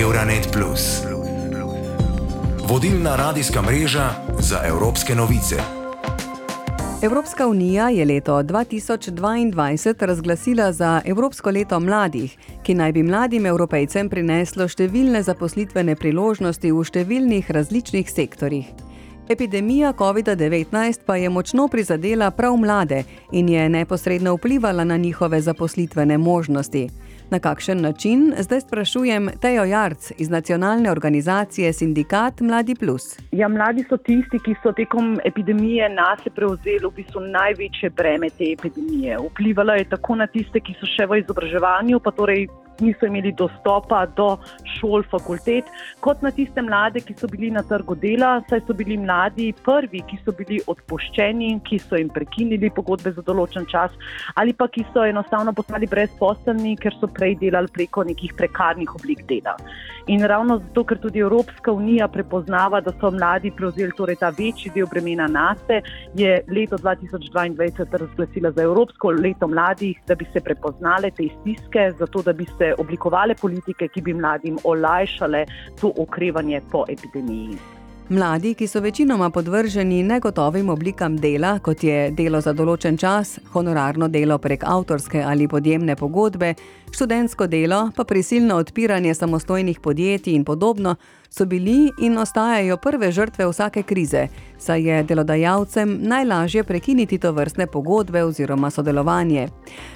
Euronet. Vodilna radijska mreža za evropske novice. Evropska unija je leto 2022 razglasila za Evropsko leto mladih, ki naj bi mladim evropejcem prineslo številne zaposlitvene priložnosti v številnih različnih sektorjih. Epidemija COVID-19 pa je močno prizadela prav mlade in je neposredno vplivala na njihove zaposlitvene možnosti. Na kakšen način, zdaj sprašujem Tejo Jarc iz nacionalne organizacije Sindikat Mladi Plus. Ja, mladi so tisti, ki so tekom epidemije nas prevzeli v bistvu največje breme te epidemije. Vplivala je tako na tiste, ki so še v izobraževanju, pa torej niso imeli dostopa do šol, fakultet, kot na tiste mlade, ki so bili na trgu dela, saj so bili mladi prvi, ki so bili odpuščeni, ki so jim prekinili pogodbe za določen čas, ali pa ki so enostavno postali brezposelni, ker so prej delali preko nekih prekarnih oblik dela. In ravno zato, ker tudi Evropska unija prepoznava, da so mladi prevzeli torej ta večji del bremena nase, je leto 2022 razglasila za Evropsko leto mladih, da bi se prepoznale te stiske, zato da bi se se oblikovale politike, ki bi mladim olajšale to okrevanje po epidemiji. Mladi, ki so večinoma podvrženi negotovim oblikam dela, kot je delo za določen čas, honorarno delo prek avtorske ali podjemne pogodbe, študentsko delo, pa prisilno odpiranje samostojnih podjetij in podobno, so bili in ostajajo prve žrtve vsake krize, saj je delodajalcem najlažje prekiniti to vrstne pogodbe oziroma sodelovanje.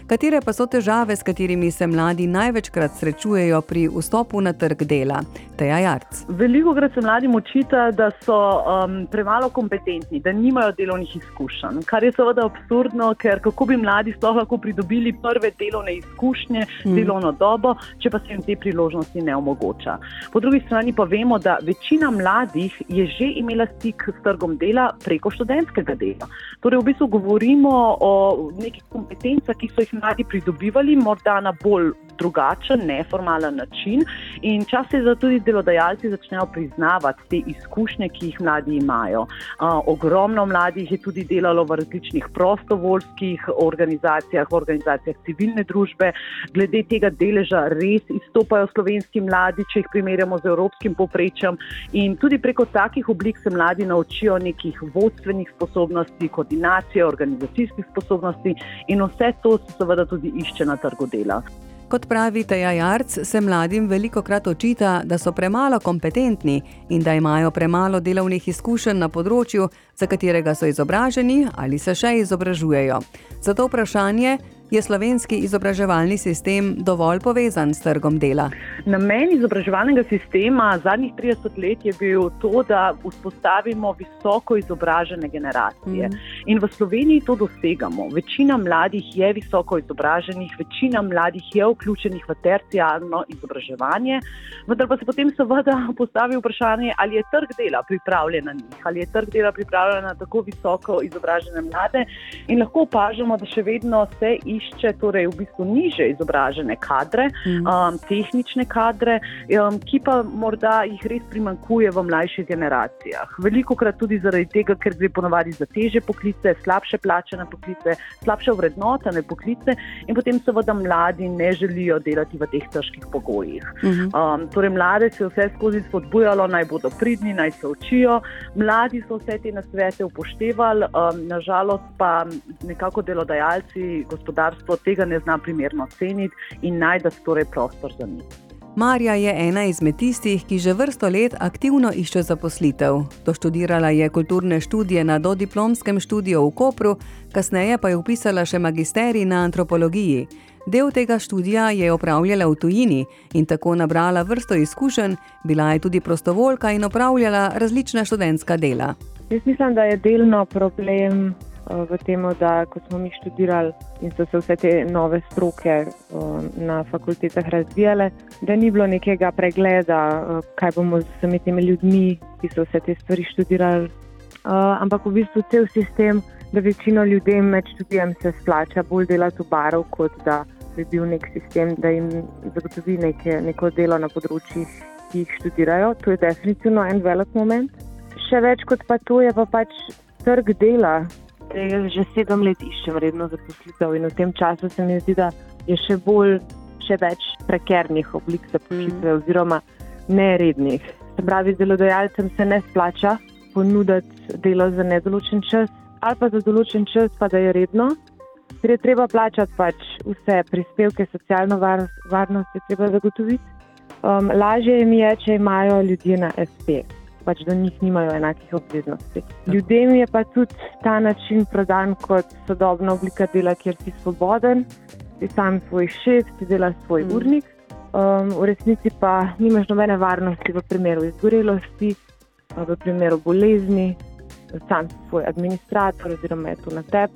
Katere pa so težave, s katerimi se mladi največkrat srečujejo pri vstopu na trg dela? Teja Jarc. Veliko krat se mladim očita, da so um, premalo kompetentni, da nimajo delovnih izkušenj, kar je seveda absurdno, ker kako bi mladi sploh lahko pridobili prve delovne izkušnje, mm. delovno dobo, če pa se jim te priložnosti ne omogoča. Po drugi strani pa vemo, da večina mladih je že imela stik s trgom dela preko študentskega dela. Torej, v bistvu govorimo o nekih kompetencah, ki so jih mladi pridobivali, morda na bolj drugačen, neformalen način. In čas je, da tudi delodajalci začnejo priznavati te izkušnje, ki jih mladi imajo. Uh, ogromno mladih je tudi delalo v različnih prostovoljskih organizacijah, organizacijah civilne družbe. Glede tega deleža res izstopajo slovenski mladi, če jih primerjamo z evropskim poprečjem. In tudi preko takih oblik se mladi naučijo nekih vodstvenih sposobnosti, koordinacije, organizacijskih sposobnosti in vse to se seveda tudi išče na trgu dela. Kot pravi Teja Jarc, se mladim veliko krat očita, da so premalo kompetentni in da imajo premalo delovnih izkušenj na področju, za katerega so izobraženi ali se še izobražujejo. Zato vprašanje, Je slovenski izobraževalni sistem dovolj povezan s trgom dela? Namen izobraževalnega sistema zadnjih 30 let je bil to, da vzpostavimo visoko izobražene generacije. Mm. In v Sloveniji to dosegamo. Večina mladih je visoko izobraženih, večina mladih je vključenih v terciarno izobraževanje, vendar pa se potem seveda postavi vprašanje, ali je trg dela pripravljen na njih, ali je trg dela pripravljen na tako visoko izobražene mlade. In lahko opažamo, da še vedno se išče išče torej v bistvu niže izobražene kadre, mm. um, tehnične kadre, um, ki pa morda jih res primankuje v mlajših generacijah. Veliko krat tudi zaradi tega, ker gre ponovadi za teže poklice, slabše plačene poklice, slabše vrednotene poklice in potem seveda mladi ne želijo delati v teh težkih pogojih. Mm -hmm. um, torej, mlade se vse skozi spodbujalo, naj bodo pridni, naj se učijo. Mladi so vse te nasvete upoštevali, um, nažalost pa nekako delodajalci, gospodarstvo, gospodarstvo tega ne zna primerno ceniti in najde torej prostor za njih. Marja je ena izmed tistih, ki že vrsto let aktivno išče zaposlitev. Doštudirala je kulturne študije na dodiplomskem študiju v Kopru, kasneje pa je upisala še magisterij na antropologiji. Del tega študija je opravljala v tujini in tako nabrala vrsto izkušenj, bila je tudi prostovoljka in opravljala različna študentska dela. Jaz mislim, da je delno problem v tem, da ko smo mi študirali in so se vse te nove stroke na fakultetah razvijale, da ni bilo nekega pregleda, kaj bomo z vsemi temi ljudmi, ki so vse te stvari študirali. Ampak v bistvu cel sistem, da večino ljudem med študijem se splača bolj delati v barov, kot da bi bil nek sistem, da jim zagotovi neke, neko delo na področjih, ki jih študirajo. To je definitivno en velik moment. Še več kot pa to je pa pač trg dela, Jaz že sedem let iščem redno zaposlitev in v tem času se mi zdi, da je še bolj, še več prekernih oblik zaposlitve, mm. oziroma nerednih. Se pravi, delodajalcem se ne splača ponuditi delo za nedoločen čas ali pa za določen čas, pa da je redno. Ker je treba plačati pač vse prispevke, socialno var, varnost je treba zagotoviti. Um, lažje jim je, če imajo ljudje na SP, pač do njih nimajo enakih obveznosti. Ljudem je pa tudi ta način prodan kot sodobna oblika dela, kjer si svoboden, si sam svoj šef, si delaš svoj mm. urnik. Um, v resnici pa nimaš nobene varnosti v primeru izgorelosti, v primeru bolezni, sam si svoj administrator, oziroma je to na tebi.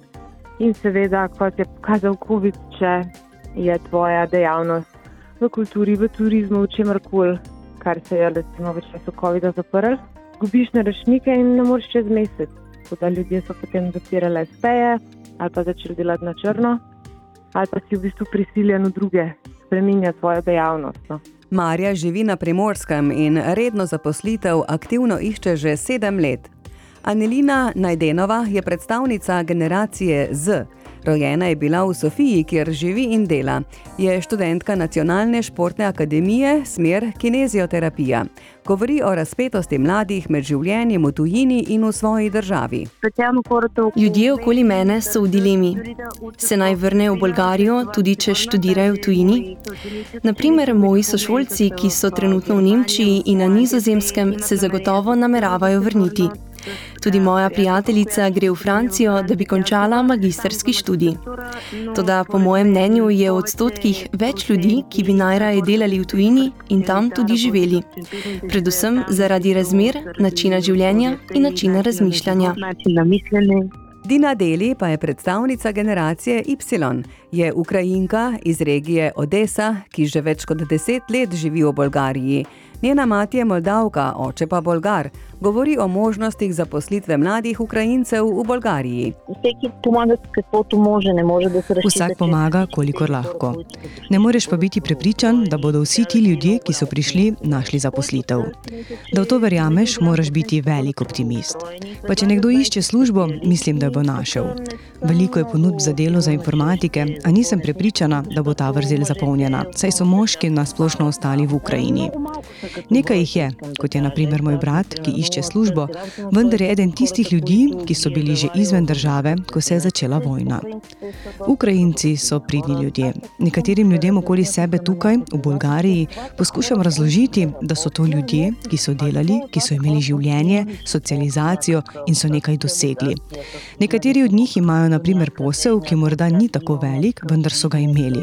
In seveda, kot je pokazal COVID, če je tvoja dejavnost v kulturi, v turizmu, v čemarkoli, kar se je recimo v času COVID-a zaprl, gubiš na rešnike in ne moreš čez mesec. Tako da ljudje so potem zapirali SP-je ali pa začeli delati na črno, ali pa si v bistvu prisiljen v druge spremenjati svojo dejavnost. No. Marja živi na primorskem in redno zaposlitev aktivno išče že sedem let. Anelina Najdenova je predstavnica generacije Z. Rojena je bila v Sofiji, kjer živi in dela. Je študentka Nacionalne športne akademije, smer kinezioterapija. Govori o razpetosti mladih med življenjem v tujini in v svoji državi. Ljudje okoli mene so v dilemi. Se naj vrnejo v Bolgarijo, tudi če študirajo v tujini? Naprimer, moji sošolci, ki so trenutno v Nemčiji in na nizozemskem, se zagotovo nameravajo vrniti. Tudi moja prijateljica gre v Francijo, da bi končala magisterski študij. Toda po mojem mnenju je v odstotkih več ljudi, ki bi najraje delali v tujini in tam tudi živeli. Predvsem zaradi razmer, načina življenja in načina razmišljanja. Dina Deli pa je predstavnica generacije Y. Je Ukrajinka iz regije Odessa, ki že več kot deset let živi v Bolgariji. Njena mati je Moldavka, oče pa Bolgar. Govori o možnostih zaposlitve mladih Ukrajincev v Bolgariji. Vsak pomaga, kolikor lahko. Ne moreš pa biti prepričan, da bodo vsi ti ljudje, ki so prišli, našli zaposlitev. Da v to verjameš, moraš biti velik optimist. Pa če nekdo išče službo, mislim, da bo našel. Veliko je ponudb za delo za informatike, a nisem prepričana, da bo ta vrzel zapolnjena, saj so moški nasplošno ostali v Ukrajini. Nekaj jih je, kot je naprimer moj brat, ki išče službo, vendar je eden tistih ljudi, ki so bili že izven države, ko se je začela vojna. Ukrajinci so pridni ljudje. Nekaterim ljudem okoli sebe tukaj, v Bolgariji, poskušam razložiti, da so to ljudje, ki so delali, ki so imeli življenje, socializacijo in so nekaj dosegli. Nekateri od njih imajo naprimer posel, ki morda ni tako velik, vendar so ga imeli.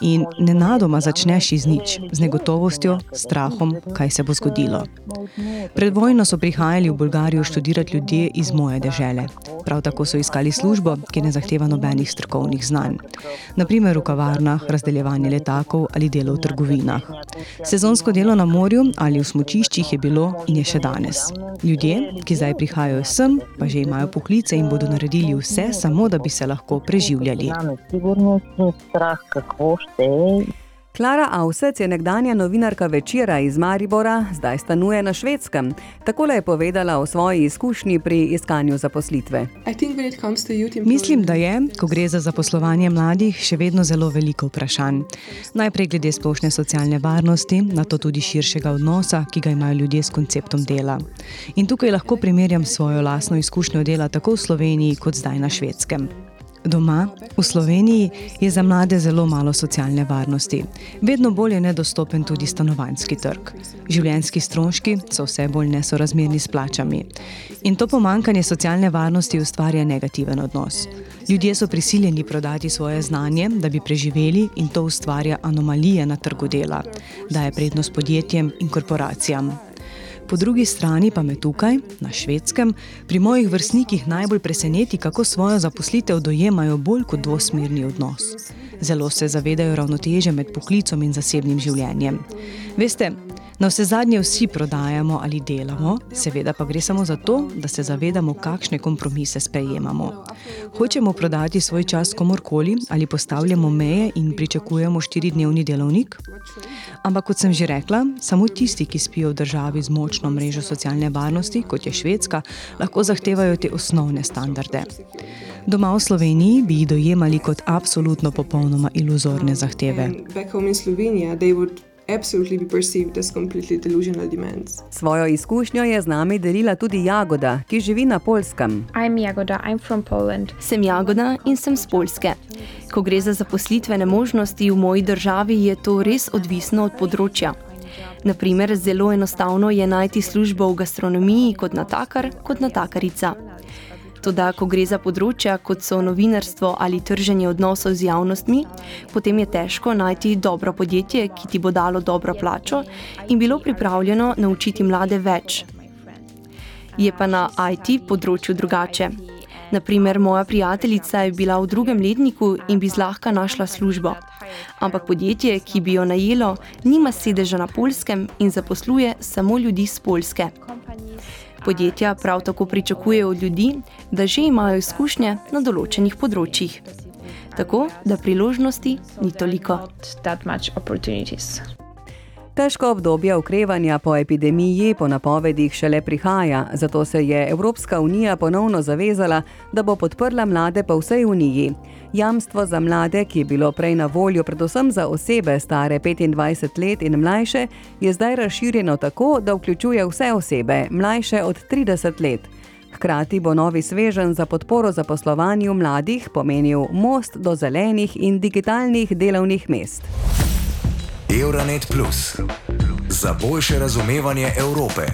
In nenadoma začneš iz nič, z negotovostjo, strahom, kaj se bo zgodilo. Pred vojno so prihajali v Bolgarijo študirati ljudje iz moje dežele. Prav tako so iskali službo, ki ne zahteva nobenih strokovnih znanj. Naprimer v kavarnah, razdeljevanje letakov ali delo v trgovinah. Sezonsko delo na morju ali v smočiščih je bilo in je še danes. Ljudje, ki zdaj prihajajo sem, pa že imajo poklice in bodo naredili vse, samo da bi se lahko preživljali. Klara Avsec je nekdanja novinarka večera iz Maribora, zdaj stanuje na švedskem. Takole je povedala o svoji izkušnji pri iskanju zaposlitve. Mislim, da je, ko gre za zaposlovanje mladih, še vedno zelo veliko vprašanj. Najprej glede splošne socialne varnosti, na to tudi širšega odnosa, ki ga imajo ljudje s konceptom dela. In tukaj lahko primerjam svojo lastno izkušnjo dela tako v Sloveniji kot zdaj na švedskem. Doma, v Sloveniji, je za mlade zelo malo socialne varnosti. Vedno bolj je nedostopen tudi stanovanjski trg. Življenjski stroški so vse bolj nesorazmerni s plačami. In to pomankanje socialne varnosti ustvarja negativen odnos. Ljudje so prisiljeni prodati svoje znanje, da bi preživeli, in to ustvarja anomalije na trgu dela, daje prednost podjetjem in korporacijam. Po drugi strani pa me tukaj, na švedskem, pri mojih vrstnikih najbolj preseneti, kako svojo zaposlitev dojemajo bolj kot dvosmerni odnos. Zelo se zavedajo ravnoteže med poklicom in zasebnim življenjem. Veste, Na vse zadnje vsi prodajamo ali delamo, seveda pa gre samo za to, da se zavedamo, kakšne kompromise sprejemamo. Hočemo prodati svoj čas komorkoli ali postavljamo meje in pričakujemo štiridnevni delovnik? Ampak kot sem že rekla, samo tisti, ki spijo v državi z močno mrežo socialne varnosti, kot je Švedska, lahko zahtevajo te osnovne standarde. Doma v Sloveniji bi jih dojemali kot absolutno popolnoma iluzorne zahteve. Svojo izkušnjo je z nami delila tudi Jagoda, ki živi na Polskem. Jagoda, sem Jagoda in sem z Polske. Ko gre za zaposlitvene možnosti v moji državi, je to res odvisno od področja. Naprimer, zelo enostavno je najti službo v gastronomiji kot natakar, kot natakarica. Toda, ko gre za področja, kot so novinarstvo ali trženje odnosov z javnostmi, potem je težko najti dobro podjetje, ki ti bo dalo dobro plačo in bilo pripravljeno naučiti mlade več. Je pa na IT področju drugače. Naprimer, moja prijateljica je bila v drugem letniku in bi zlahka našla službo. Ampak podjetje, ki bi jo najelo, nima sedeža na polskem in zaposluje samo ljudi z polske. Podjetja prav tako pričakujejo od ljudi, da že imajo izkušnje na določenih področjih. Tako da priložnosti ni toliko. Težko obdobje okrevanja po epidemiji po napovedih šele prihaja, zato se je Evropska unija ponovno zavezala, da bo podprla mlade po vsej uniji. Jamstvo za mlade, ki je bilo prej na voljo predvsem za osebe stare 25 let in mlajše, je zdaj razširjeno tako, da vključuje vse osebe, mlajše od 30 let. Hkrati bo novi svežen za podporo zaposlovanju mladih pomenil most do zelenih in digitalnih delovnih mest. Euronet Plus za boljše razumevanje Evrope.